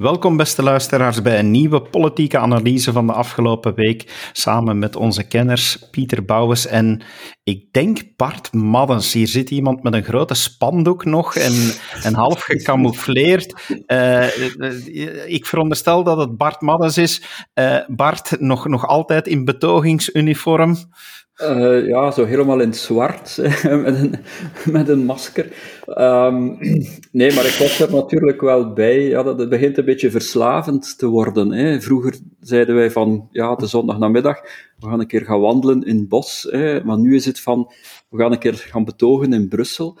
Welkom, beste luisteraars, bij een nieuwe politieke analyse van de afgelopen week. Samen met onze kenners Pieter Bouwens en ik denk Bart Maddens. Hier zit iemand met een grote spandoek nog en, en half gecamoufleerd. Uh, ik veronderstel dat het Bart Maddens is. Uh, Bart, nog, nog altijd in betogingsuniform. Uh, ja, zo helemaal in het zwart, met, een, met een masker. Um, nee, maar ik was er natuurlijk wel bij. Ja, dat, het begint een beetje verslavend te worden. Hè. Vroeger zeiden wij van, ja, de zondagnamiddag, we gaan een keer gaan wandelen in het bos. Hè. Maar nu is het van, we gaan een keer gaan betogen in Brussel.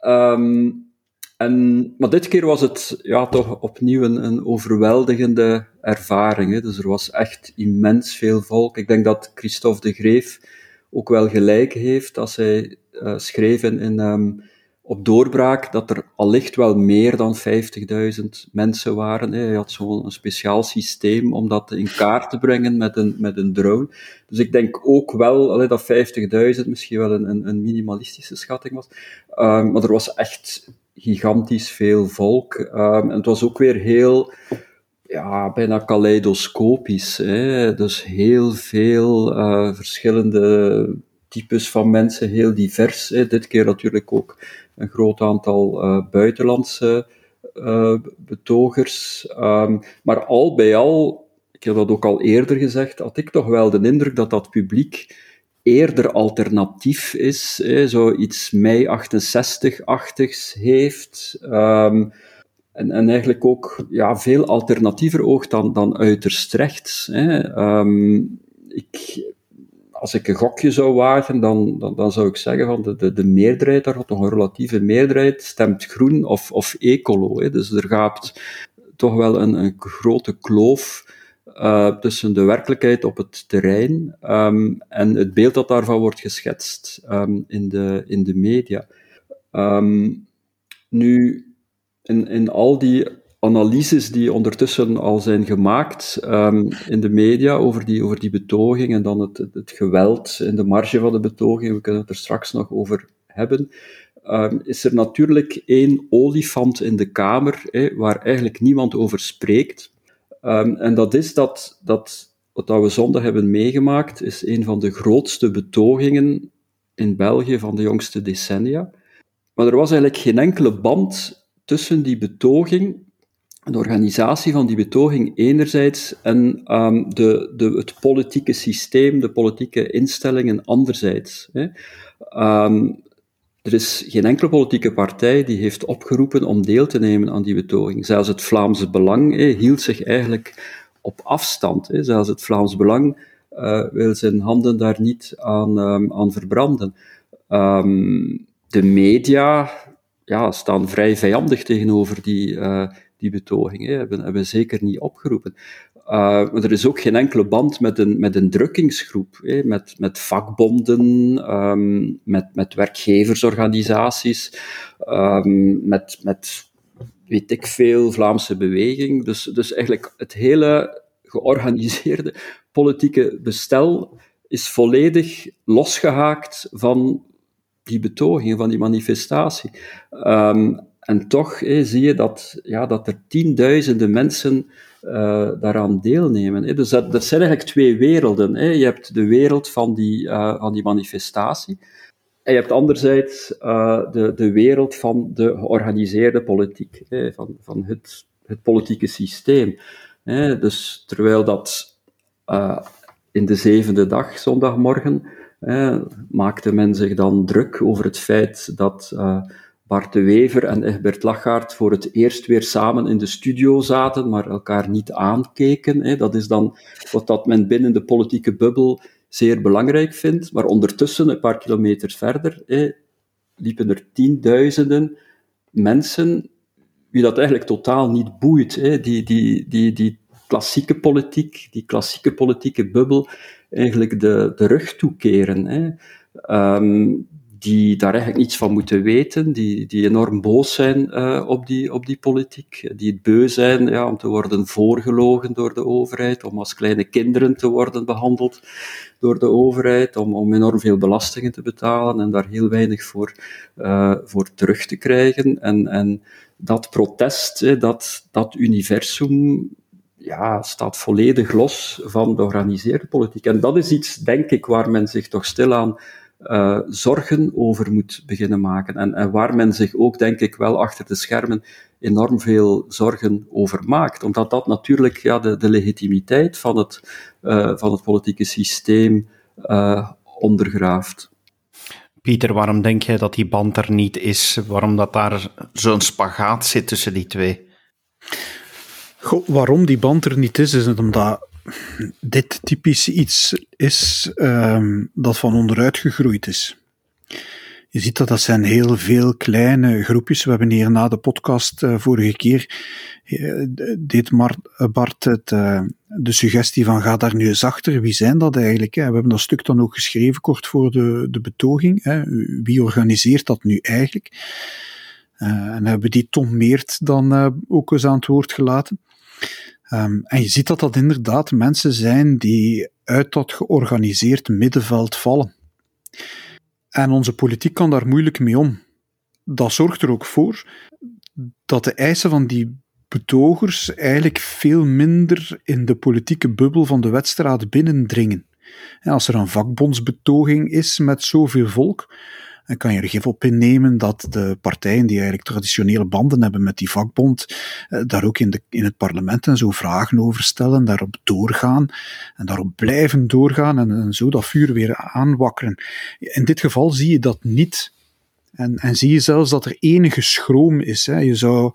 Um, en, maar dit keer was het ja, toch opnieuw een, een overweldigende ervaring. Hè. Dus er was echt immens veel volk. Ik denk dat Christophe de Greef ook wel gelijk heeft als hij uh, schreef in, um, op doorbraak dat er allicht wel meer dan 50.000 mensen waren. Hij had zo'n speciaal systeem om dat in kaart te brengen met een, met een drone. Dus ik denk ook wel dat 50.000 misschien wel een, een, minimalistische schatting was. Um, maar er was echt gigantisch veel volk. Um, en het was ook weer heel ja, bijna kaleidoscopisch. Hè? Dus heel veel uh, verschillende types van mensen, heel divers. Hè? Dit keer natuurlijk ook een groot aantal uh, buitenlandse uh, betogers. Um, maar al bij al, ik heb dat ook al eerder gezegd, had ik toch wel de indruk dat dat publiek eerder alternatief is, hè? zoiets mei 68-achtigs heeft. Um, en, en eigenlijk ook ja, veel alternatiever oogt dan, dan uiterst rechts. Hè. Um, ik, als ik een gokje zou wagen, dan, dan, dan zou ik zeggen van de, de, de meerderheid, daar toch een relatieve meerderheid, stemt groen of, of ecolo. Hè. Dus er gaat toch wel een, een grote kloof uh, tussen de werkelijkheid op het terrein um, en het beeld dat daarvan wordt geschetst um, in, de, in de media. Nu, in, in al die analyses die ondertussen al zijn gemaakt um, in de media over die, over die betoging en dan het, het, geweld in de marge van de betoging, we kunnen het er straks nog over hebben, um, is er natuurlijk één olifant in de kamer waar eigenlijk niemand over spreekt. Um, en dat is dat, dat wat we zondag hebben meegemaakt, is een van de grootste betogingen in België van de jongste decennia. Maar er was eigenlijk geen enkele band tussen die betoging, de organisatie van die betoging enerzijds en um, de, de, het politieke systeem, de politieke instellingen anderzijds. Hè. Um, er is geen enkele politieke partij die heeft opgeroepen om deel te nemen aan die betoging. Zelfs het Vlaamse Belang hield zich eigenlijk op afstand. Zelfs het Vlaams Belang uh, wil zijn handen daar niet aan, um, aan verbranden. De media ja, staan vrij vijandig tegenover die, uh, die betoging. Hebben, hebben zeker niet opgeroepen. Uh, maar er is ook geen enkele band met een, met een drukkingsgroep, hè, met, met vakbonden, um, met, met werkgeversorganisaties, um, met, met, weet ik veel, Vlaamse beweging. Dus, dus eigenlijk het hele georganiseerde politieke bestel is volledig losgehaakt van die betoging, van die manifestatie. Um, en toch zie je dat, ja, dat er tienduizenden mensen uh, daaraan deelnemen. Dus dat, dat zijn eigenlijk twee werelden. Je hebt de wereld van die, uh, van die manifestatie. En je hebt anderzijds uh, de, de wereld van de georganiseerde politiek, van, van het, het politieke systeem. Dus terwijl dat in de zevende dag, zondagmorgen, maakte men zich dan druk over het feit dat uh, Bart de Wever en Egbert Lachaert voor het eerst weer samen in de studio zaten, maar elkaar niet aankeken. Dat is dan wat dat men binnen de politieke bubbel zeer belangrijk vindt. Maar ondertussen, een paar kilometer verder, liepen er tienduizenden mensen, wie dat eigenlijk totaal niet boeit. Die, die, die, die klassieke politiek, die klassieke politieke bubbel, eigenlijk de, de rug toekeren. Hè. Um, die daar eigenlijk niets van moeten weten, die, die enorm boos zijn uh, op, die, op die politiek, die het beu zijn ja, om te worden voorgelogen door de overheid, om als kleine kinderen te worden behandeld door de overheid, om, om enorm veel belastingen te betalen en daar heel weinig voor, uh, voor terug te krijgen. En, en dat protest, dat, dat universum, ja, staat volledig los van de georganiseerde politiek. En dat is iets, denk ik, waar men zich toch stilaan uh, zorgen over moet beginnen maken. En, en, waar men zich ook, denk ik, wel achter de schermen enorm veel zorgen over maakt. Omdat dat natuurlijk ja, de, de legitimiteit van het, uh, van het politieke systeem uh, ondergraaft. Pieter, waarom denk jij dat die band er niet is? Waarom dat daar zo'n spagaat zit tussen die twee? Waarom die band er niet is, is omdat dit typisch iets is um, dat van onderuit gegroeid is. Je ziet dat dat zijn heel veel kleine groepjes. We hebben hier na de podcast uh, vorige keer uh, deed Mar Bart het, uh, de suggestie van ga daar nu eens achter. Wie zijn dat eigenlijk? Hè? We hebben dat stuk dan ook geschreven kort voor de, de betoging. Hè? Wie organiseert dat nu eigenlijk? en hebben die Tom Meert dan ook eens aan het woord gelaten. Um, en je ziet dat dat inderdaad mensen zijn die uit dat georganiseerd middenveld vallen. En onze politiek kan daar moeilijk mee om. Dat zorgt er ook voor dat de eisen van die betogers eigenlijk veel minder in de politieke bubbel van de wedstrijd binnendringen. En als er een vakbondsbetoging is met zoveel volk, en kan je er gif op innemen dat de partijen die eigenlijk traditionele banden hebben met die vakbond, eh, daar ook in, de, in het parlement en zo vragen over stellen, daarop doorgaan en daarop blijven doorgaan en, zo dat vuur weer aanwakkeren. In dit geval zie je dat niet. En, en zie je zelfs dat er enige schroom is. Hè. Je zou,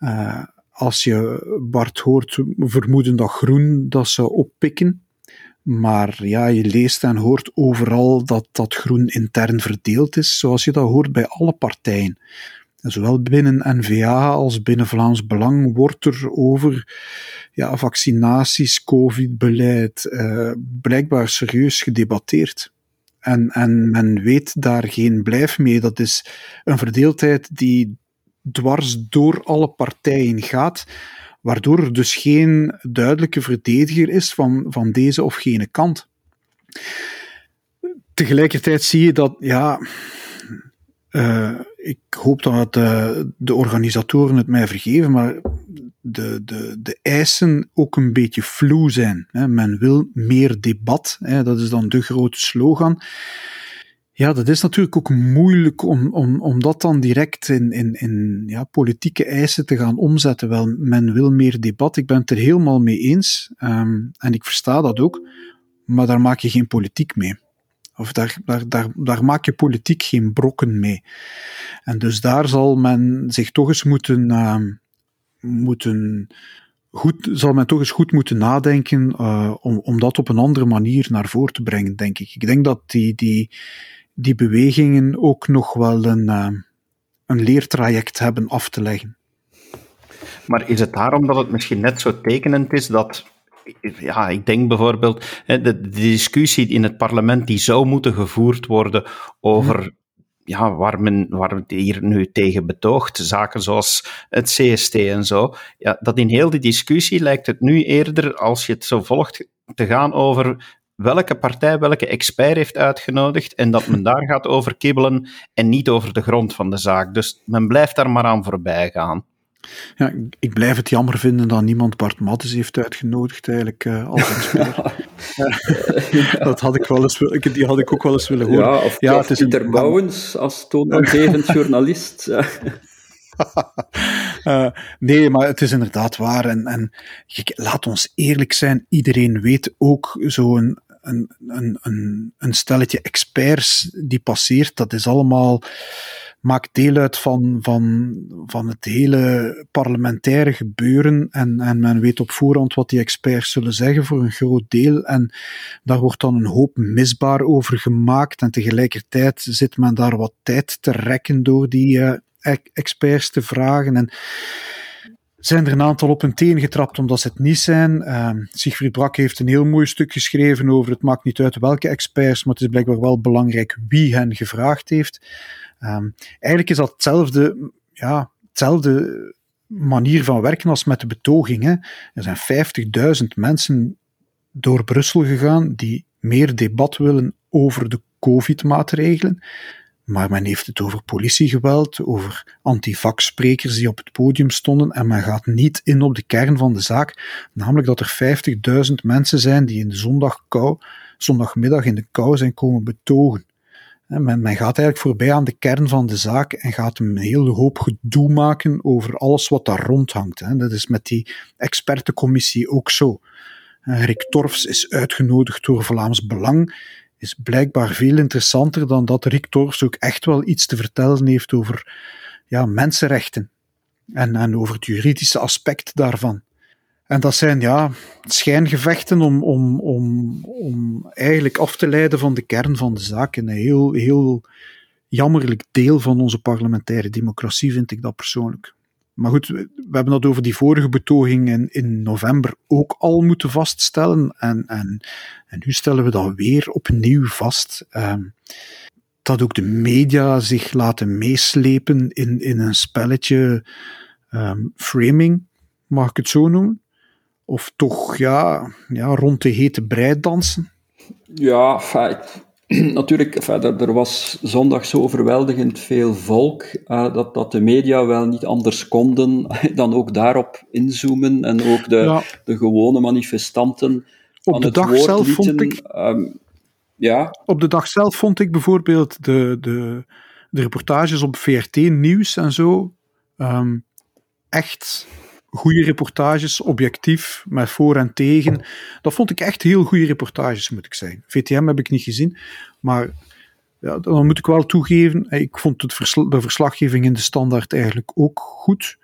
uh, als je Bart hoort vermoeden dat groen dat zou oppikken, maar ja, je leest en hoort overal dat dat groen intern verdeeld is, zoals je dat hoort bij alle partijen. zowel binnen NVA als binnen Vlaams Belang wordt er over ja, vaccinaties, COVID-beleid uh, blijkbaar serieus gedebatteerd. En, en men weet daar geen blijf mee. Dat is een verdeeldheid die dwars door alle partijen gaat waardoor er dus geen duidelijke verdediger is van, van deze of gene kant. Tegelijkertijd zie je dat, ja, uh, ik hoop dat de, organisatoren het mij vergeven, maar de, de, de eisen ook een beetje vloe zijn. Men wil meer debat, dat is dan de grote slogan. Ja, dat is natuurlijk ook moeilijk om, om, om dat dan direct in, in, in ja, politieke eisen te gaan omzetten. Wel, men wil meer debat, ik ben het er helemaal mee eens. Um, en ik versta dat ook, maar daar maak je geen politiek mee. Of daar, daar, daar, daar maak je politiek geen brokken mee. En dus daar zal men zich toch eens moeten, uh, moeten goed, zal men toch eens goed moeten nadenken uh, om, om dat op een andere manier naar voren te brengen, denk ik. Ik denk dat die, die, die bewegingen ook nog wel een, uh, een leertraject hebben af te leggen. Maar is het daarom dat het misschien net zo tekenend is dat ja, ik denk bijvoorbeeld de, de, discussie in het parlement die zou moeten gevoerd worden over ja, waar, men, waar het hier nu tegen betoogt, zaken zoals het CST en zo, ja, dat in heel die discussie lijkt het nu eerder, als je het zo volgt, te gaan over welke partij welke expert heeft uitgenodigd en dat men daar gaat over kibbelen en niet over de grond van de zaak. Dus men blijft daar maar aan voorbij gaan. Ja, ik blijf het jammer vinden dat niemand Bart Mattes heeft uitgenodigd eigenlijk uh, als expert. dat had ik wel eens, die had ik ook wel eens willen horen. Ja, of, ja, het is Pieter een, Bouwens als toonaangevend journalist. Uh, nee, maar het is inderdaad waar. En, en laat ons eerlijk zijn, iedereen weet ook zo'n een, een, een, een stelletje experts die passeert. Dat is allemaal maakt deel uit van, van, van het hele parlementaire gebeuren. En, en men weet op voorhand wat die experts zullen zeggen voor een groot deel. En daar wordt dan een hoop misbaar over gemaakt. En tegelijkertijd zit men daar wat tijd te rekken door die uh, experts te vragen. En zijn er een aantal op hun teen getrapt omdat ze het niet zijn. Uh, Siegfried Brak heeft een heel mooi stuk geschreven over het maakt niet uit welke experts, maar het is blijkbaar wel belangrijk wie hen gevraagd heeft. Um, eigenlijk is dat hetzelfde, ja, hetzelfde manier van werken als met de betogingen. Er zijn 50.000 mensen door Brussel gegaan die meer debat willen over de COVID-maatregelen. Maar men heeft het over politiegeweld, over antivax-sprekers die op het podium stonden en men gaat niet in op de kern van de zaak, namelijk dat er 50.000 mensen zijn die in de zondag kou, zondagmiddag in de kou zijn komen betogen. Men, men, gaat eigenlijk voorbij aan de kern van de zaak en gaat een hele hoop gedoe maken over alles wat daar rondhangt. Dat is met die expertencommissie ook zo. Rick Torfs is uitgenodigd door Vlaams Belang is blijkbaar veel interessanter dan dat Rick Torfs ook echt wel iets te vertellen heeft over ja, mensenrechten en, en over het juridische aspect daarvan. En dat zijn ja, schijngevechten om, om, om, om eigenlijk af te leiden van de kern van de zaak. een heel, heel jammerlijk deel van onze parlementaire democratie vind ik dat persoonlijk. Maar goed, we hebben dat over die vorige betoging in, in november ook al moeten vaststellen. En, en, en nu stellen we dat weer opnieuw vast. Um, dat ook de media zich laten meeslepen in, in een spelletje um, framing, mag ik het zo noemen? Of toch ja, ja, rond de hete brei dansen? Ja, feit natuurlijk, er, was zondag zo overweldigend veel volk uh, dat, dat de media wel niet anders konden dan ook daarop inzoomen en ook de, de gewone manifestanten op de dag zelf vond ik. Um, ja. Op de dag zelf vond ik bijvoorbeeld de, de, de reportages op VRT Nieuws en zo um, echt goede reportages, objectief, met voor en tegen. Dat vond ik echt heel goede reportages, moet ik zeggen. VTM heb ik niet gezien, maar ja, dan moet ik wel toegeven, ik vond de verslaggeving in de standaard eigenlijk ook goed.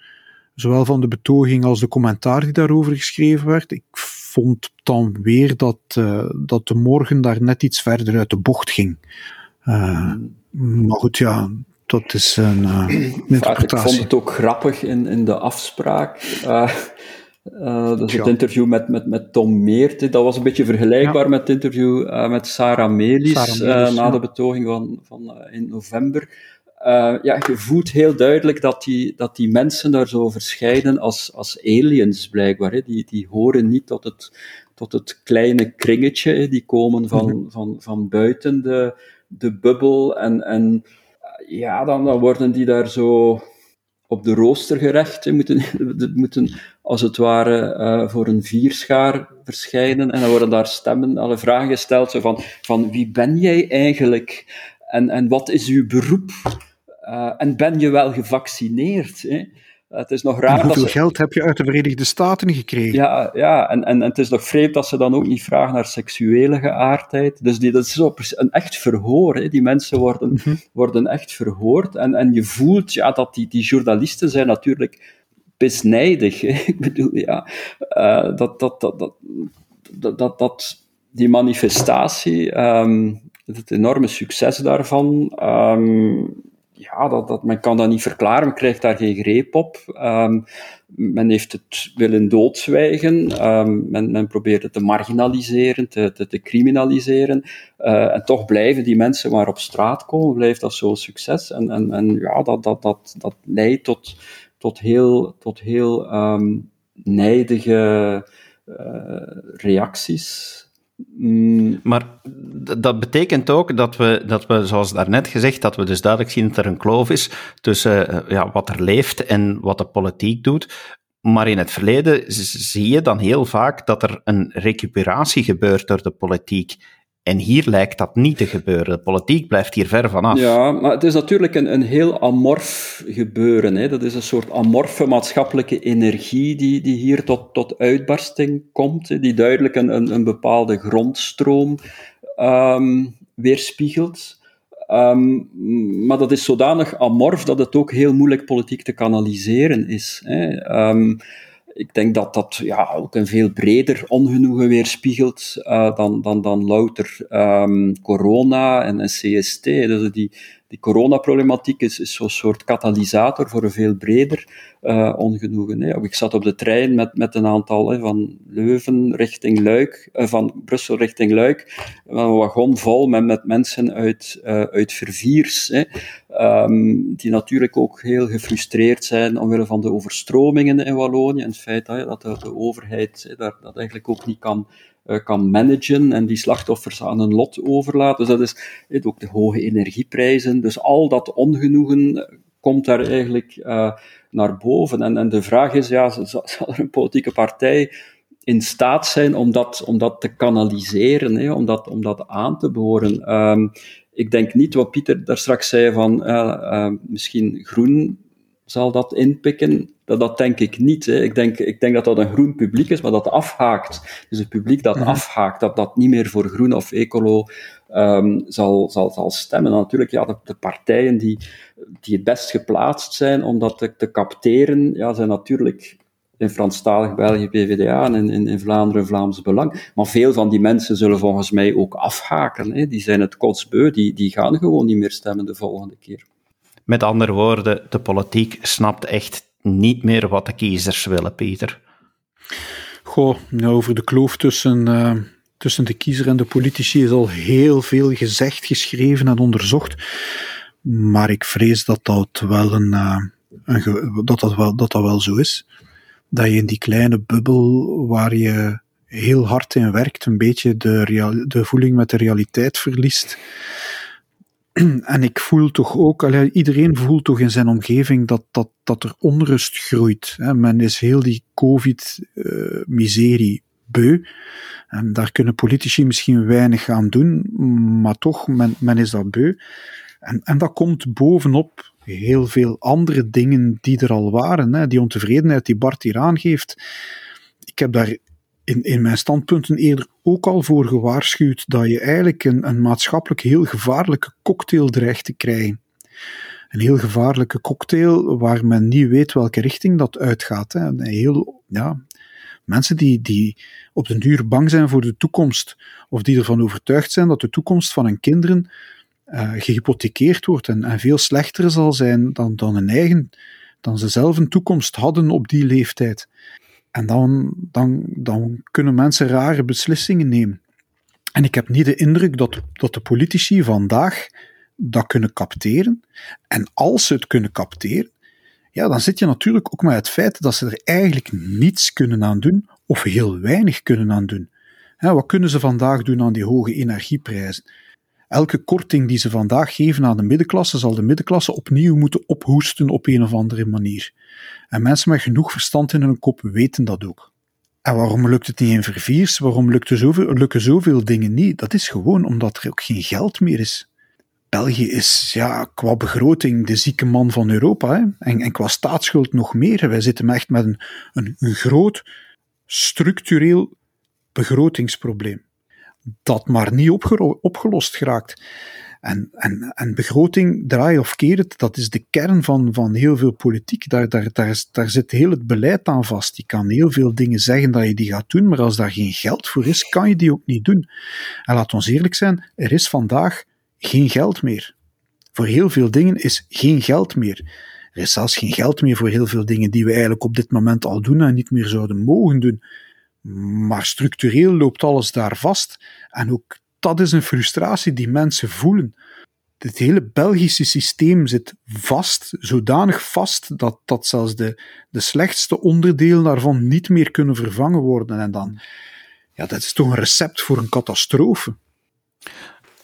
Zowel van de betoging als de commentaar die daarover geschreven werd. Ik vond dan weer dat, uh, dat de morgen daar net iets verder uit de bocht ging. Uh, maar goed, ja, dat is een uh, interpretatie. Ik vond het ook grappig in, in de afspraak. Uh, uh, dus het interview met, met, met Tom Meert, dat was een beetje vergelijkbaar met het interview met Sarah Melis, na de betoging van, van in november. ja, je voelt heel duidelijk dat die, dat die mensen daar zo verschijnen als, als aliens, blijkbaar. Hè. Die, die horen niet tot het, tot het kleine kringetje, hè. die komen van, mhm. van, van buiten de, de bubbel en, en ja, dan, worden die daar zo op de rooster gerecht. Moeten, moeten als het ware uh, voor een vierschaar verschijnen. En dan worden daar stemmen, alle vragen gesteld. Zo van, van wie ben jij eigenlijk? En, en wat is uw beroep? Uh, en ben je wel gevaccineerd? Het is nog raar hoeveel geld heb je uit de Verenigde Staten gekregen? Ja, ja en, en, en, het is nog vreemd dat ze dan ook niet vragen naar seksuele geaardheid. Dus die, dat is zo een echt verhoor. Hè. Die mensen worden, mhm. worden echt verhoord. En, en je voelt ja, dat die, die journalisten zijn natuurlijk besnijdig. Ik bedoel, ja, uh, dat, dat, dat, dat, dat, dat, dat, die manifestatie, um, het enorme succes daarvan, um, ja, dat, dat, men kan dat niet verklaren, men krijgt daar geen greep op. Um, men heeft het willen doodzwijgen, um, men, men probeert het te marginaliseren, te, te, te criminaliseren. Uh, en toch blijven die mensen maar op straat komen, blijft dat zo'n succes. En, en, en ja, dat, dat, dat, dat leidt tot, tot heel, tot heel um, nijdige uh, reacties. Mm. Maar dat betekent ook dat we, dat we, zoals daarnet gezegd, dat we dus duidelijk zien dat er een kloof is tussen eh, ja, wat er leeft en wat de politiek doet. Maar in het verleden zie je dan heel vaak dat er een recuperatie gebeurt door de politiek. En hier lijkt dat niet te gebeuren. De politiek blijft hier ver vanaf. Ja, maar het is natuurlijk een, een heel amorf gebeuren. Hè. Dat is een soort amorfe maatschappelijke energie die, die hier tot, tot uitbarsting komt, die duidelijk een, een, een bepaalde grondstroom um, weerspiegelt. Um, maar dat is zodanig amorf dat het ook heel moeilijk politiek te kanaliseren is. Hè. Um, ik denk dat dat ja, ook een veel breder ongenoegen weerspiegelt uh, dan, dan, dan louter um, corona en, en CST. Dus die, die coronaproblematiek is, is zo'n soort katalysator voor een veel breder uh, ongenoegen. Hè. Ik zat op de trein met, met een aantal hè, van Leuven richting Luik, uh, van Brussel richting Luik, een wagon vol met, met mensen uit, uh, uit Verviers, hè, um, die natuurlijk ook heel gefrustreerd zijn omwille van de overstromingen in Wallonië en het feit dat de, de overheid hè, daar, dat eigenlijk ook niet kan kan managen en die slachtoffers aan een lot overlaat. Dus dat is ook de hoge energieprijzen. Dus al dat ongenoegen komt daar eigenlijk uh, naar boven. En, en de vraag is, ja, zal, er een politieke partij in staat zijn om dat, om dat te kanaliseren, hè, om, dat, om dat aan te boren? Um, ik denk niet wat Pieter daar straks zei van misschien groen zal dat inpikken. Dat, dat denk ik niet. Hè. Ik, denk, ik denk dat dat een groen publiek is, maar dat afhaakt. Dus het publiek dat mhm. afhaakt, dat dat niet meer voor groen of ecolo um, zal, zal, zal stemmen. natuurlijk, ja, de, de, partijen die, die het best geplaatst zijn om dat te, te capteren, ja, zijn natuurlijk in Franstalig België PvdA en in, in, in, Vlaanderen Vlaams Belang. Maar veel van die mensen zullen volgens mij ook afhaken. Hè. Die zijn het kotsbeu, die, die gaan gewoon niet meer stemmen de volgende keer. Met andere woorden, de politiek snapt echt niet meer wat de kiezers willen, Pieter. Goh, nou, over de kloof tussen, uh, tussen de kiezer en de politici is al heel veel gezegd, geschreven en onderzocht. Maar ik vrees dat dat wel, een, een, dat dat wel, dat dat wel zo is. Dat je in die kleine bubbel waar je heel hard in werkt, een beetje de, de voeling met de realiteit verliest. En ik voel toch ook, iedereen voelt toch in zijn omgeving dat, dat, dat er onrust groeit. Men is heel die COVID-miserie beu. En daar kunnen politici misschien weinig aan doen, maar toch, men, men is dat beu. En, en dat komt bovenop heel veel andere dingen die er al waren. Die ontevredenheid die Bart hier aangeeft. Ik heb daar in, in mijn standpunten eerder ook al voor gewaarschuwd dat je eigenlijk een, een maatschappelijk heel gevaarlijke cocktail dreigt te krijgen. Een heel gevaarlijke cocktail waar men niet weet welke richting dat uitgaat. Hè. Een heel, ja, mensen die, die op den duur bang zijn voor de toekomst, of die ervan overtuigd zijn dat de toekomst van hun kinderen uh, gehypothekeerd wordt en, veel slechter zal zijn dan, dan hun eigen, dan ze zelf een toekomst hadden op die leeftijd. En dan, dan, dan kunnen mensen rare beslissingen nemen. En ik heb niet de indruk dat, dat de politici vandaag dat kunnen capteren. En als ze het kunnen capteren, ja, dan zit je natuurlijk ook met het feit dat ze er eigenlijk niets kunnen aan doen, of heel weinig kunnen aan doen. wat kunnen ze vandaag doen aan die hoge energieprijzen? Elke korting die ze vandaag geven aan de middenklasse, zal de middenklasse opnieuw moeten ophoesten op een of andere manier. En mensen met genoeg verstand in hun kop weten dat ook. En waarom lukt het niet in verviers? Waarom lukken zoveel, lukken zoveel dingen niet? Dat is gewoon omdat er ook geen geld meer is. België is ja, qua begroting de zieke man van Europa. Hè? En, en qua staatsschuld nog meer. Wij zitten echt met een, een, een groot structureel begrotingsprobleem. Dat maar niet opgelost geraakt. En, en, en begroting, draai of keer het, dat is de kern van, van heel veel politiek. Daar, daar, daar, daar zit heel het beleid aan vast. Je kan heel veel dingen zeggen dat je die gaat doen, maar als daar geen geld voor is, kan je die ook niet doen. En laat ons eerlijk zijn, er is vandaag geen geld meer. Voor heel veel dingen is geen geld meer. Er is zelfs geen geld meer voor heel veel dingen die we eigenlijk op dit moment al doen en niet meer zouden mogen doen. Maar structureel loopt alles daar vast. En ook dat is een frustratie die mensen voelen. Het hele Belgische systeem zit vast, zodanig vast dat, dat zelfs de, de slechtste onderdelen daarvan niet meer kunnen vervangen worden. En dan, ja, dat is toch een recept voor een catastrofe.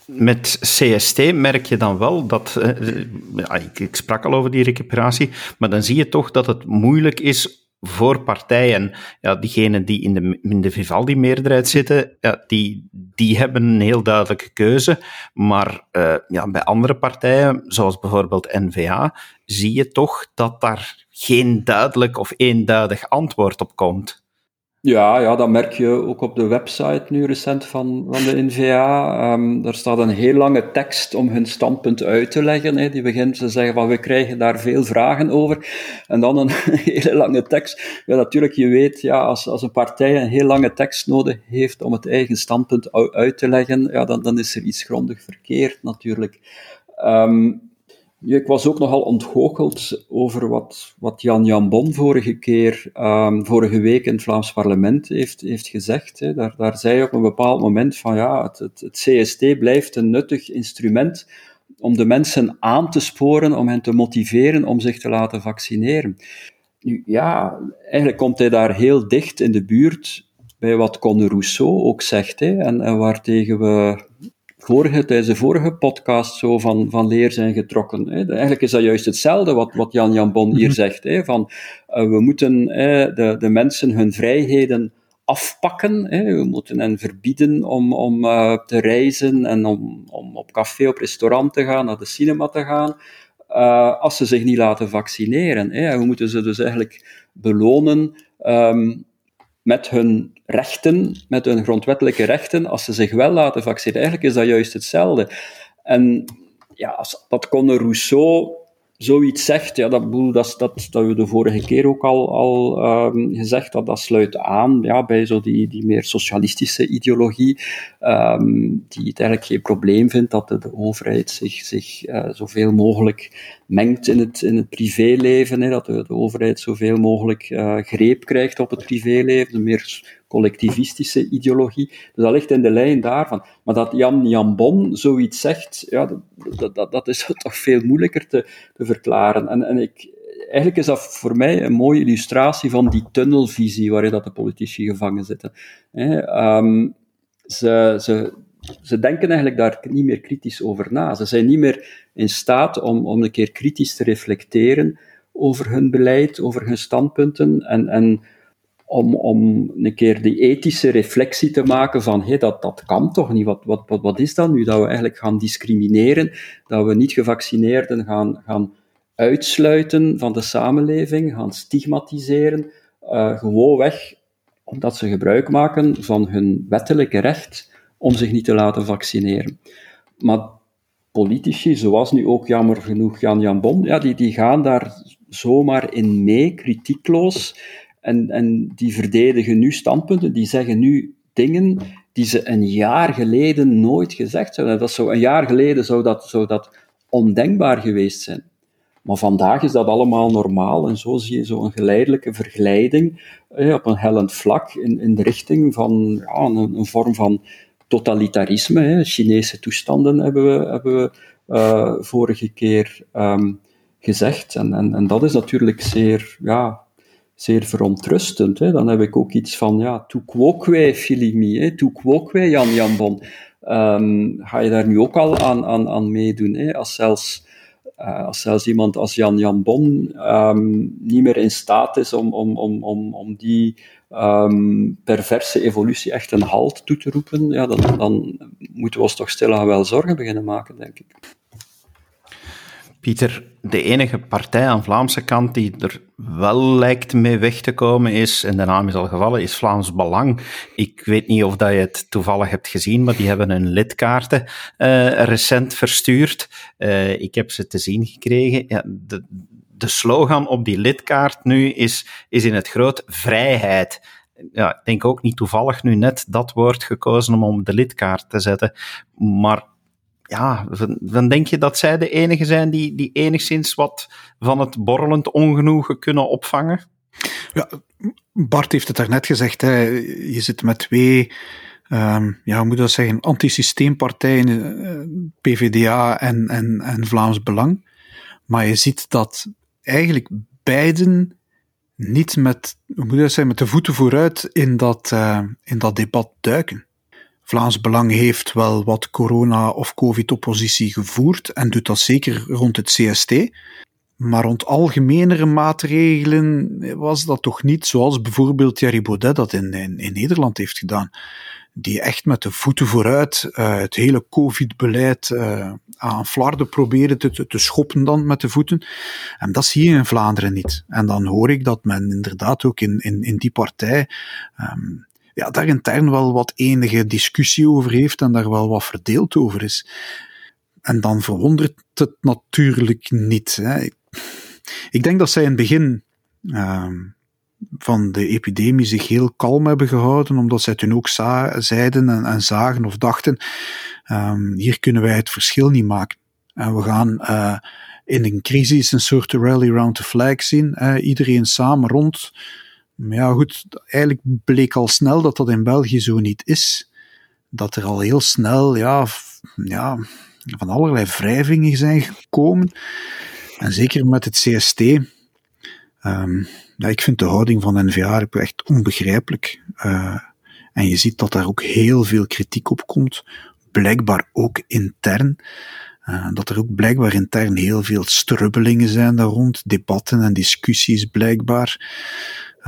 Met CST merk je dan wel dat, eh, ja, ik, ik sprak al over die recuperatie, maar dan zie je toch dat het moeilijk is voor partijen, ja, diegenen die in de, in de Vivaldi-meerderheid zitten, ja, die, die hebben een heel duidelijke keuze. Maar uh, ja, bij andere partijen, zoals bijvoorbeeld N-VA, zie je toch dat daar geen duidelijk of eenduidig antwoord op komt. Ja, ja, dat merk je ook op de website nu recent van, van de NVA. Um, ehm, daar staat een heel lange tekst om hun standpunt uit te leggen. Hè. Die begint te zeggen van we krijgen daar veel vragen over. En dan een hele lange tekst. Ja, natuurlijk, je weet, ja, als, als een partij een heel lange tekst nodig heeft om het eigen standpunt uit te leggen, ja, dan, dan is er iets grondig verkeerd natuurlijk. Um, ik was ook nogal ontgoocheld over wat, wat Jan Bon vorige keer, um, vorige week in het Vlaams parlement heeft, heeft gezegd. Daar, daar zei hij op een bepaald moment van ja, het, het, het CST blijft een nuttig instrument om de mensen aan te sporen, om hen te motiveren om zich te laten vaccineren. Nu, ja, eigenlijk komt hij daar heel dicht in de buurt bij wat Conor Rousseau ook zegt, hè, en, en waartegen we vorige, tijdens de vorige podcast zo van, van leer zijn getrokken. Hè. Eigenlijk is dat juist hetzelfde wat, wat Jan Jan Bon hier mhm. zegt. Hè, van, uh, we moeten de, de mensen hun vrijheden afpakken. Hè. We moeten hen verbieden om, om uh, te reizen en om, om op café, op restaurant te gaan, naar de cinema te gaan, uh, als ze zich niet laten vaccineren. Hè. We moeten ze dus eigenlijk belonen um, met hun rechten, met hun grondwettelijke rechten, als ze zich wel laten vaccineren. Eigenlijk is dat juist hetzelfde. En ja, dat kon Rousseau zoiets zegt, ja, dat, dat, dat, dat we de vorige keer ook al, al um, gezegd, dat, dat sluit aan ja, bij zo die, die meer socialistische ideologie, um, die het eigenlijk geen probleem vindt dat de, overheid zich, zich uh, zoveel mogelijk mengt in het, in het privéleven, hè, dat de, de overheid zoveel mogelijk uh, greep krijgt op het privéleven, de meer collectivistische ideologie. Dus dat ligt in de lijn daarvan. Maar dat Jan Jan Bon zoiets zegt, ja, dat, dat, dat is toch veel moeilijker te, te verklaren. En, en ik, eigenlijk is dat voor mij een mooie illustratie van die tunnelvisie waarin dat de politici gevangen zitten. Um, ze, ze, ze denken eigenlijk daar niet meer kritisch over na. Ze zijn niet meer in staat om, om een keer kritisch te reflecteren over hun beleid, over hun standpunten en, en om, om een keer die ethische reflectie te maken van hé, dat, dat kan toch niet, wat, wat, wat, wat is dat nu, dat we eigenlijk gaan discrimineren, dat we niet-gevaccineerden gaan, gaan uitsluiten van de samenleving, gaan stigmatiseren, uh, gewoon weg omdat ze gebruik maken van hun wettelijke recht om zich niet te laten vaccineren. Maar politici, zoals nu ook jammer genoeg Jan Jan Bon, ja, die, die gaan daar zomaar in mee, kritiekloos, en, en die verdedigen nu standpunten, die zeggen nu dingen die ze een jaar geleden nooit gezegd zouden. Dat zo, een jaar geleden zou dat, zou dat ondenkbaar geweest zijn. Maar vandaag is dat allemaal normaal en zo zie je zo'n geleidelijke verglijding eh, op een hellend vlak in, in de richting van ja, een, een vorm van totalitarisme. Chinese toestanden hebben we, hebben we uh, vorige keer um, gezegd. En, en, en dat is natuurlijk zeer ja, zeer verontrustend. Hè. Dan heb ik ook iets van, ja, tu quoque filimi, hè, quoque Jan Jan Bon. Um, ga je daar nu ook al aan, aan, aan meedoen? Hè? Als, zelfs, uh, als zelfs iemand als Jan Jan Bon um, niet meer in staat is om, om, om, om, om die um, perverse evolutie echt een halt toe te roepen, ja, dan, dan moeten we ons toch stilaan wel zorgen beginnen maken, denk ik. Pieter, de enige partij aan Vlaamse kant die er wel lijkt mee weg te komen is, en de naam is al gevallen, is Vlaams Belang. Ik weet niet of dat je het toevallig hebt gezien, maar die hebben hun lidkaarten uh, recent verstuurd. Uh, ik heb ze te zien gekregen. Ja, de, de slogan op die lidkaart nu is, is in het groot vrijheid ja, ik denk ook niet toevallig nu net dat woord gekozen om op de lidkaart te zetten. Maar ja, dan denk je dat zij de enige zijn die, die enigszins wat van het borrelend ongenoegen kunnen opvangen? Ja, Bart heeft het daarnet gezegd, hè. je zit met twee, um, ja, hoe moet dat zeggen, antisysteempartijen, uh, PVDA en, en, en Vlaams Belang. Maar je ziet dat eigenlijk beiden niet met, hoe moet dat zeggen, met de voeten vooruit in dat, uh, in dat debat duiken. Vlaams Belang heeft wel wat corona- of covid-oppositie gevoerd en doet dat zeker rond het CST. Maar rond algemenere maatregelen was dat toch niet zoals bijvoorbeeld Thierry Baudet dat in, in, Nederland heeft gedaan. Die echt met de voeten vooruit uh, het hele covid-beleid uh, aan Flarden probeerde te, te, schoppen dan met de voeten. En dat zie je in Vlaanderen niet. En dan hoor ik dat men inderdaad ook in, in, in die partij um, ja, daar intern wel wat enige discussie over heeft en daar wel wat verdeeld over is. En dan verwondert het natuurlijk niet. Hè. Ik denk dat zij in het begin uh, van de epidemie zich heel kalm hebben gehouden, omdat zij toen ook zeiden en, en, zagen of dachten, um, hier kunnen wij het verschil niet maken. En we gaan uh, in een crisis een soort rally round the flag zien. Iedereen samen rond. Maar ja, goed, eigenlijk bleek al snel dat dat in België zo niet is. Dat er al heel snel, ja, ja van allerlei wrijvingen zijn gekomen. En zeker met het CST. Um, ja, ik vind de houding van NVA echt onbegrijpelijk. Uh, en je ziet dat daar ook heel veel kritiek op komt. Blijkbaar ook intern. Uh, dat er ook blijkbaar intern heel veel strubbelingen zijn daar rond. Debatten en discussies blijkbaar.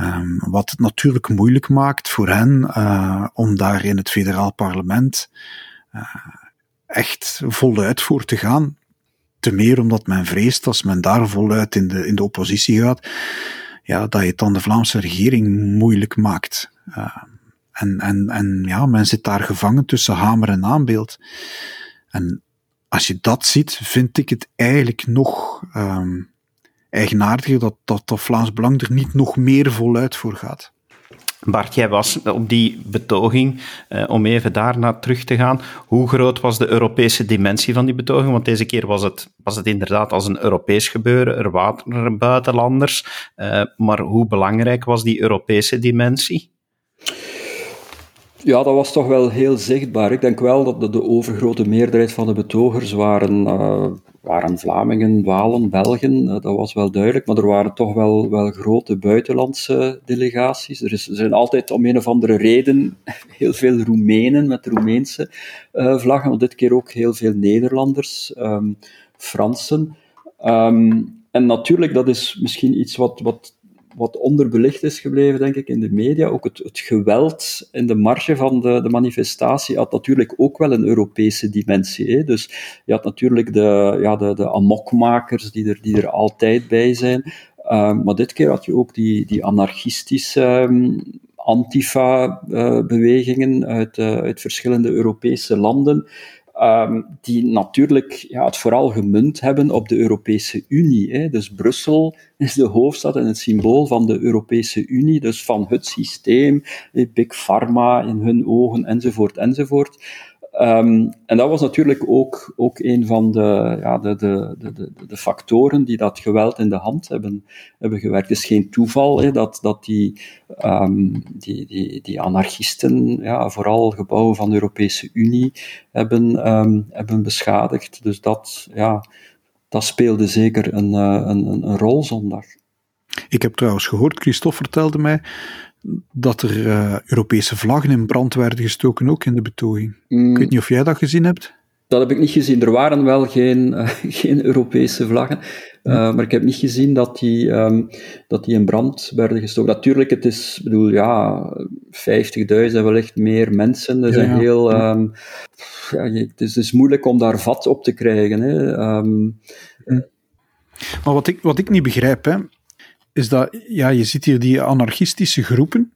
Um, wat het natuurlijk moeilijk maakt voor hen uh, om daar in het federaal parlement echt voluit voor te gaan. Te meer omdat men vreest als men daar voluit in de, in de oppositie gaat, ja, dat je het dan de Vlaamse regering moeilijk maakt. Uh, en, en, en ja, men zit daar gevangen tussen hamer en aanbeeld. En als je dat ziet, vind ik het eigenlijk nog um, eigenaardiger dat, dat, dat Vlaams Belang er niet nog meer voluit voor gaat. Bart, jij was op die betoging, eh, om even daarna terug te gaan. Hoe groot was de Europese dimensie van die betoging? Want deze keer was het, was het inderdaad als een Europees gebeuren, er waren buitenlanders. Eh, maar hoe belangrijk was die Europese dimensie? Ja, dat was toch wel heel zichtbaar. Ik denk wel dat de, de overgrote meerderheid van de betogers waren, uh, waren Vlamingen, Walen, Belgen. Uh, dat was wel duidelijk, maar er waren toch wel, wel grote buitenlandse delegaties. Er, is, er zijn altijd om een of andere reden heel veel Roemenen met Roemeense uh, vlaggen, maar dit keer ook heel veel Nederlanders, um, Fransen. Um, en natuurlijk, dat is misschien iets wat, wat wat onderbelicht is gebleven, denk ik, in de media. Ook het, het geweld in de marge van de, de, manifestatie had natuurlijk ook wel een Europese dimensie. Hè? Dus je had natuurlijk de, ja, de, de amokmakers die er, die er altijd bij zijn. Uh, maar dit keer had je ook die, die anarchistische um, antifa-bewegingen uh, uit, uh, uit verschillende Europese landen. Um, die natuurlijk ja, het vooral gemunt hebben op de Europese Unie. Hè. Dus Brussel is de hoofdstad en het symbool van de Europese Unie, dus van het systeem, Big Pharma in hun ogen, enzovoort, enzovoort. Um, en dat was natuurlijk ook, ook een van de, ja, de, de, de, de, factoren die dat geweld in de hand hebben, hebben gewerkt. Het is geen toeval dat, dat die, um, die, die, die anarchisten ja, vooral gebouwen van de Europese Unie hebben, um, hebben beschadigd. Dus dat, ja, dat speelde zeker een, eh, een, een rol zondag. Ik heb trouwens gehoord, Christophe vertelde mij, dat er uh, Europese vlaggen in brand werden gestoken, ook in de betoging. Mm. Ik weet niet of jij dat gezien hebt. Dat heb ik niet gezien. Er waren wel geen, uh, geen Europese vlaggen, uh, maar ik heb niet gezien dat die, um, dat die in brand werden gestoken. Natuurlijk, het is, bedoel, ja, 50.000 wellicht meer mensen. Dat ja, heel, um, ja, het, is, het is moeilijk om daar vat op te krijgen. Hè. Um, maar wat ik, wat ik niet begrijp, hè, is dat, ja, je ziet hier die anarchistische groepen,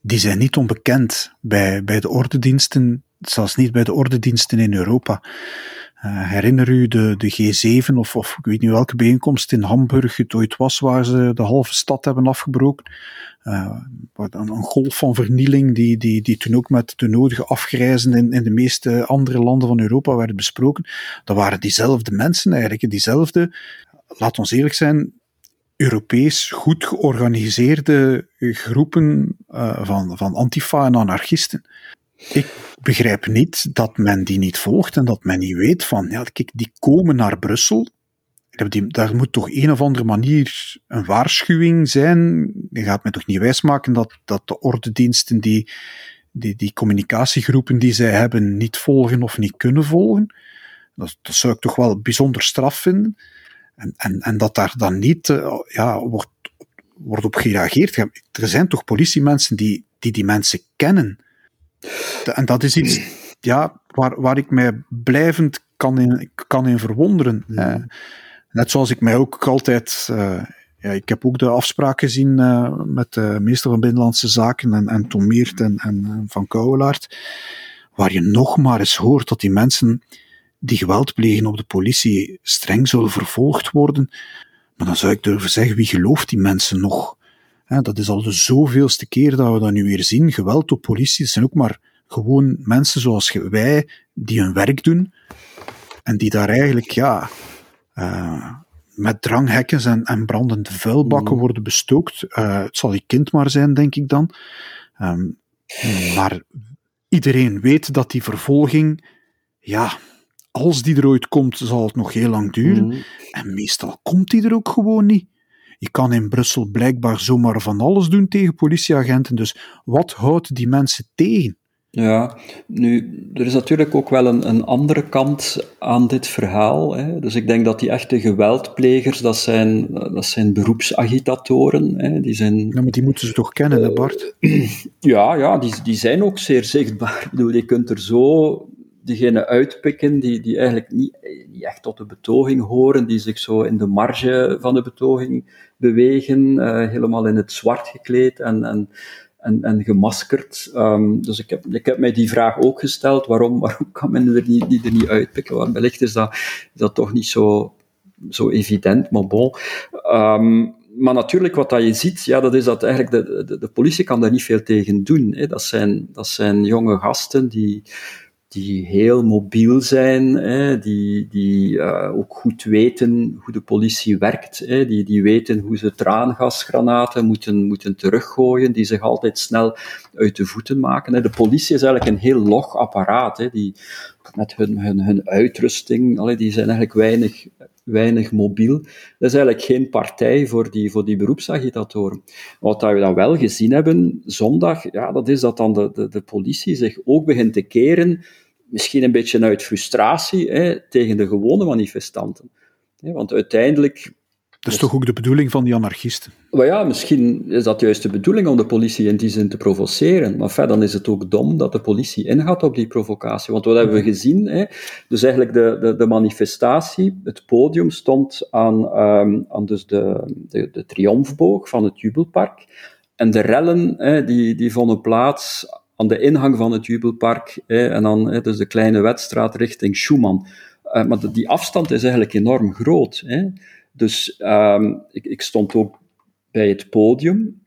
die zijn niet onbekend bij, bij de ordendiensten, zelfs niet bij de ordendiensten in Europa. Uh, herinner u de, de G7 of, of ik weet niet welke bijeenkomst in Hamburg het ooit was, waar ze de halve stad hebben afgebroken? Uh, een, een, golf van vernieling die, die, die toen ook met de nodige afgrijzen in, in de meeste andere landen van Europa werd besproken. Dat waren diezelfde mensen eigenlijk, diezelfde, laat ons eerlijk zijn, Europees goed georganiseerde groepen uh, van, van antifa en anarchisten. Ik begrijp niet dat men die niet volgt en dat men niet weet van, ja, kijk, die komen naar Brussel. Die, daar moet toch een of andere manier een waarschuwing zijn. Je gaat mij toch niet wijsmaken dat, dat de ordendiensten die, die, die communicatiegroepen die zij hebben niet volgen of niet kunnen volgen. Dat zou ik toch wel bijzonder straf vinden. En, en, en dat daar dan niet uh, ja, wordt, wordt op gereageerd. Er zijn toch politiemensen die die, die mensen kennen. En dat is iets ja, waar, waar ik mij blijvend kan in, kan in verwonderen. Uh, net zoals ik mij ook altijd. Uh, ja, ik heb ook de afspraak gezien met de minister van Binnenlandse Zaken en, en Tom Meert en, en Van Kouwelaert, waar je nog maar eens hoort dat die mensen die geweld plegen op de politie streng zullen vervolgd worden. Maar dan zou ik durven zeggen, wie gelooft die mensen nog? dat is al de zoveelste keer dat we dat nu weer zien. Geweld op politie, dat zijn ook maar gewoon mensen zoals wij, die hun werk doen. En die daar eigenlijk, ja, uh, met dranghekken en, en brandende vuilbakken mm. worden bestookt. Uh, het zal je kind maar zijn, denk ik dan. Um, maar iedereen weet dat die vervolging, ja, als die er ooit komt, zal het nog heel lang duren. Mm. En meestal komt die er ook gewoon niet. Je kan in Brussel blijkbaar zomaar van alles doen tegen politieagenten. Dus wat houdt die mensen tegen? Ja, nu, er is natuurlijk ook wel een, een andere kant aan dit verhaal. Hè. Dus ik denk dat die echte geweldplegers, dat zijn, dat zijn beroepsagitatoren. Hè. Die zijn, ja, maar die moeten ze toch kennen, hè Bart? ja, ja die, die zijn ook zeer zichtbaar. Ik bedoel, je kunt er zo diegenen uitpikken die, die eigenlijk niet, niet echt tot de betoging horen, die zich zo in de marge van de betoging bewegen, uh, helemaal in het zwart gekleed en, en en, en gemaskerd. Um, dus ik heb, ik heb mij die vraag ook gesteld, waarom, waarom kan men er niet, die er niet uitpikken? Want wellicht is dat, dat toch niet zo, zo evident, maar bon. Um, maar natuurlijk, wat dat je ziet, ja, dat is dat eigenlijk de, de, de politie kan daar niet veel tegen doen. Hè. Dat, zijn, dat zijn jonge gasten die, die heel mobiel zijn, die, die uh, ook goed weten hoe de politie werkt, die, die weten hoe ze traangasgranaten moeten, moeten teruggooien, die zich altijd snel uit de voeten maken. De politie is eigenlijk een heel log apparaat, die, met hun, hun, hun uitrusting, die zijn eigenlijk weinig, weinig mobiel. Dat is eigenlijk geen partij voor die, voor die beroepsagitatoren. Wat we dan wel gezien hebben zondag, ja, dat is dat dan de, de, de politie zich ook begint te keren misschien een beetje uit frustratie hè, tegen de gewone manifestanten. Want uiteindelijk. Dat is toch ook de bedoeling van die anarchisten? Maar ja, misschien is dat juist de bedoeling om de politie in die zin te provoceren. Maar verder dan is het ook dom dat de politie ingaat op die provocatie. Want wat hebben we gezien? Hè? Dus eigenlijk de, de, de manifestatie, het podium stond aan, um, aan dus de, de, de triomfboog van het Jubelpark. En de rellen hè, die, die vonden plaats aan de ingang van het Jubelpark en dan dus de kleine wedstraat richting Schumann. Uh, maar die afstand is eigenlijk enorm groot. Hè. Dus um, ik, ik, stond ook bij het podium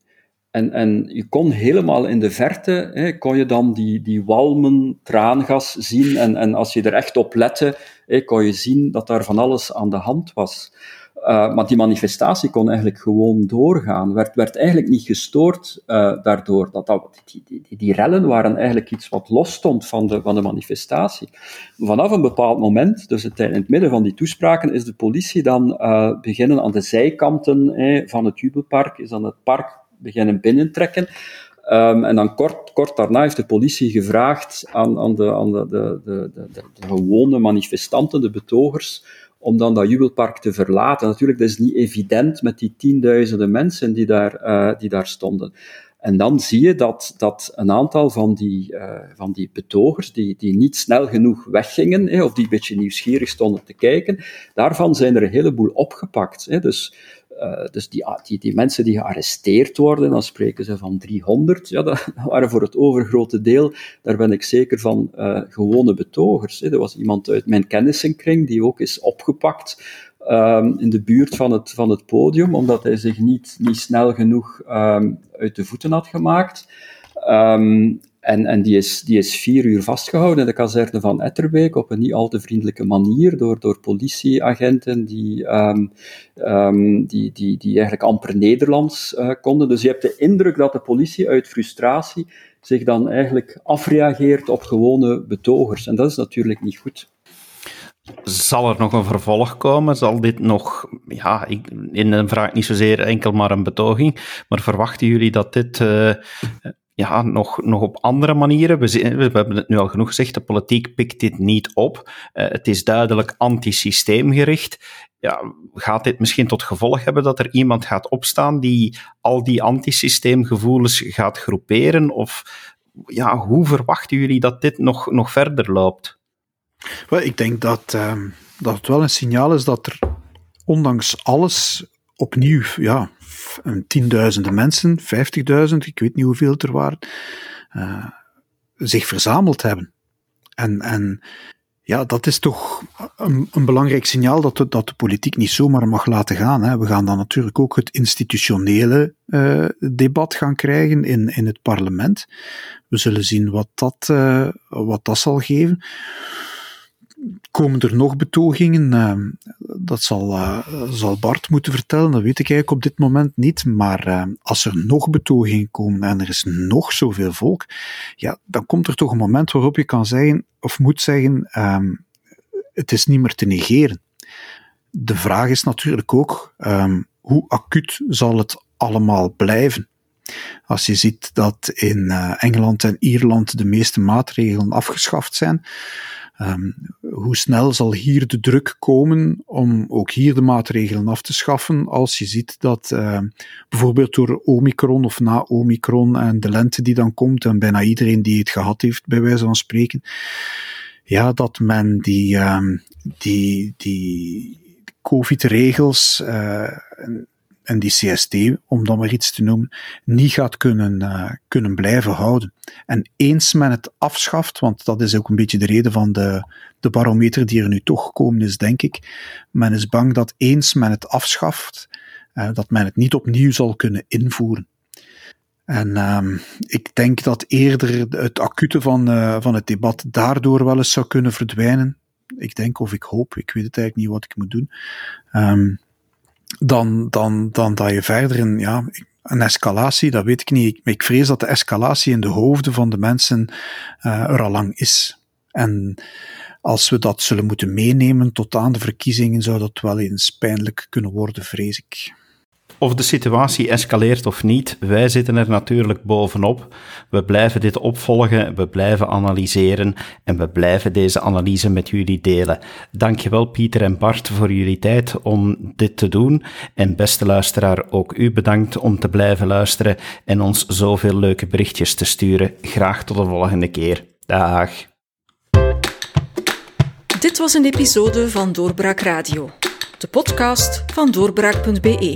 en, en je kon helemaal in de verte, hè, kon je dan die, die walmen traangas zien en, en als je er echt op lette, hè, kon je zien dat daar van alles aan de hand was. Uh, maar die manifestatie kon eigenlijk gewoon doorgaan, werd, werd eigenlijk niet gestoord uh, daardoor. Dat, dat, die, die, die, rellen waren eigenlijk iets wat los stond van de, van de manifestatie. Vanaf een bepaald moment, dus in het midden van die toespraken, is de politie dan uh, beginnen aan de zijkanten eh, van het Jubelpark, is dan het park beginnen binnentrekken. Um, en dan kort, kort daarna heeft de politie gevraagd aan, aan, de, aan de, de, de, de gewone manifestanten, de betogers, om dan dat jubelpark te verlaten. Natuurlijk, dat is niet evident met die tienduizenden mensen die daar, uh, die daar stonden. En dan zie je dat, dat een aantal van die, uh, van die betogers, die, die niet snel genoeg weggingen, of die een beetje nieuwsgierig stonden te kijken, daarvan zijn er een heleboel opgepakt. Dus uh, dus die, die, die, mensen die gearresteerd worden, dan spreken ze van 300. Ja, dat waren voor het overgrote deel, daar ben ik zeker van, uh, gewone betogers. Hè. Er was iemand uit mijn kennissenkring die ook is opgepakt um, in de buurt van het, van het podium, omdat hij zich niet, niet snel genoeg um, uit de voeten had gemaakt. Um, en, en die, is, die is vier uur vastgehouden in de kazerne van Etterbeek op een niet al te vriendelijke manier door, door politieagenten die, die, die, die eigenlijk amper Nederlands uh, konden. Dus je hebt de indruk dat de politie uit frustratie zich dan eigenlijk afreageert op gewone betogers. En dat is natuurlijk niet goed. Zal er nog een vervolg komen? Zal dit nog, ja, ik, in een vraag niet zozeer enkel maar een betoging, maar verwachten jullie dat dit uh, ja, nog, nog op andere manieren. We, we, hebben het nu al genoeg gezegd, de politiek pikt dit niet op. Uh, het is duidelijk antisysteemgericht. Ja, gaat dit misschien tot gevolg hebben dat er iemand gaat opstaan die al die antisysteemgevoelens gaat groeperen? Of ja, hoe verwachten jullie dat dit nog, nog verder loopt? Ik denk dat, uh, dat het wel een signaal is dat er ondanks alles opnieuw ja, tienduizenden mensen, 50.000, ik weet niet hoeveel er waren, uh, zich verzameld hebben. En, en ja, dat is toch een, een belangrijk signaal dat de, dat de politiek niet zomaar mag laten gaan. Hè. We gaan dan natuurlijk ook het institutionele uh, debat gaan krijgen in, in het parlement. We zullen zien wat dat, uh, wat dat zal geven komen er nog betogingen? Ehm, dat zal, uh, zal Bart moeten vertellen, dat weet ik eigenlijk op dit moment niet. Maar ehm, als er nog betogingen komen en er is nog zoveel volk, ja, dan komt er toch een moment waarop je kan zeggen, of moet zeggen, ehm, het is niet meer te negeren. De vraag is natuurlijk ook, hoe acuut zal het allemaal blijven? Als je ziet dat in Engeland en Ierland de meeste maatregelen afgeschaft zijn, um, hoe snel zal hier de druk komen om ook hier de maatregelen af te schaffen als je ziet dat uh, bijvoorbeeld door Omicron of na Omicron en de lente die dan komt en bijna iedereen die het gehad heeft, bij wijze van spreken, ja, dat men die, um, die, die COVID-regels uh, en die CST, om dan maar iets te noemen, niet gaat kunnen, uh, kunnen blijven houden. En eens men het afschaft, want dat is ook een beetje de reden van de, de barometer die er nu toch gekomen is, denk ik. Men is bang dat eens men het afschaft, uh, dat men het niet opnieuw zal kunnen invoeren. En uh, ik denk dat eerder het acute van, uh, van het debat daardoor wel eens zou kunnen verdwijnen. Ik denk of ik hoop, ik weet het eigenlijk niet wat ik moet doen. Um, dan, dan, dan dat je verder een, ja, een escalatie, dat weet ik niet. Ik, ik vrees dat de escalatie in de hoofden van de mensen uh, er al lang is. En als we dat zullen moeten meenemen tot aan de verkiezingen, zou dat wel eens pijnlijk kunnen worden, vrees ik. Of de situatie escaleert of niet, wij zitten er natuurlijk bovenop. We blijven dit opvolgen, we blijven analyseren en we blijven deze analyse met jullie delen. Dankjewel Pieter en Bart voor jullie tijd om dit te doen. En beste luisteraar, ook u bedankt om te blijven luisteren en ons zoveel leuke berichtjes te sturen. Graag tot de volgende keer. Dag. Dit was een episode van Doorbraak Radio, de podcast van doorbraak.be.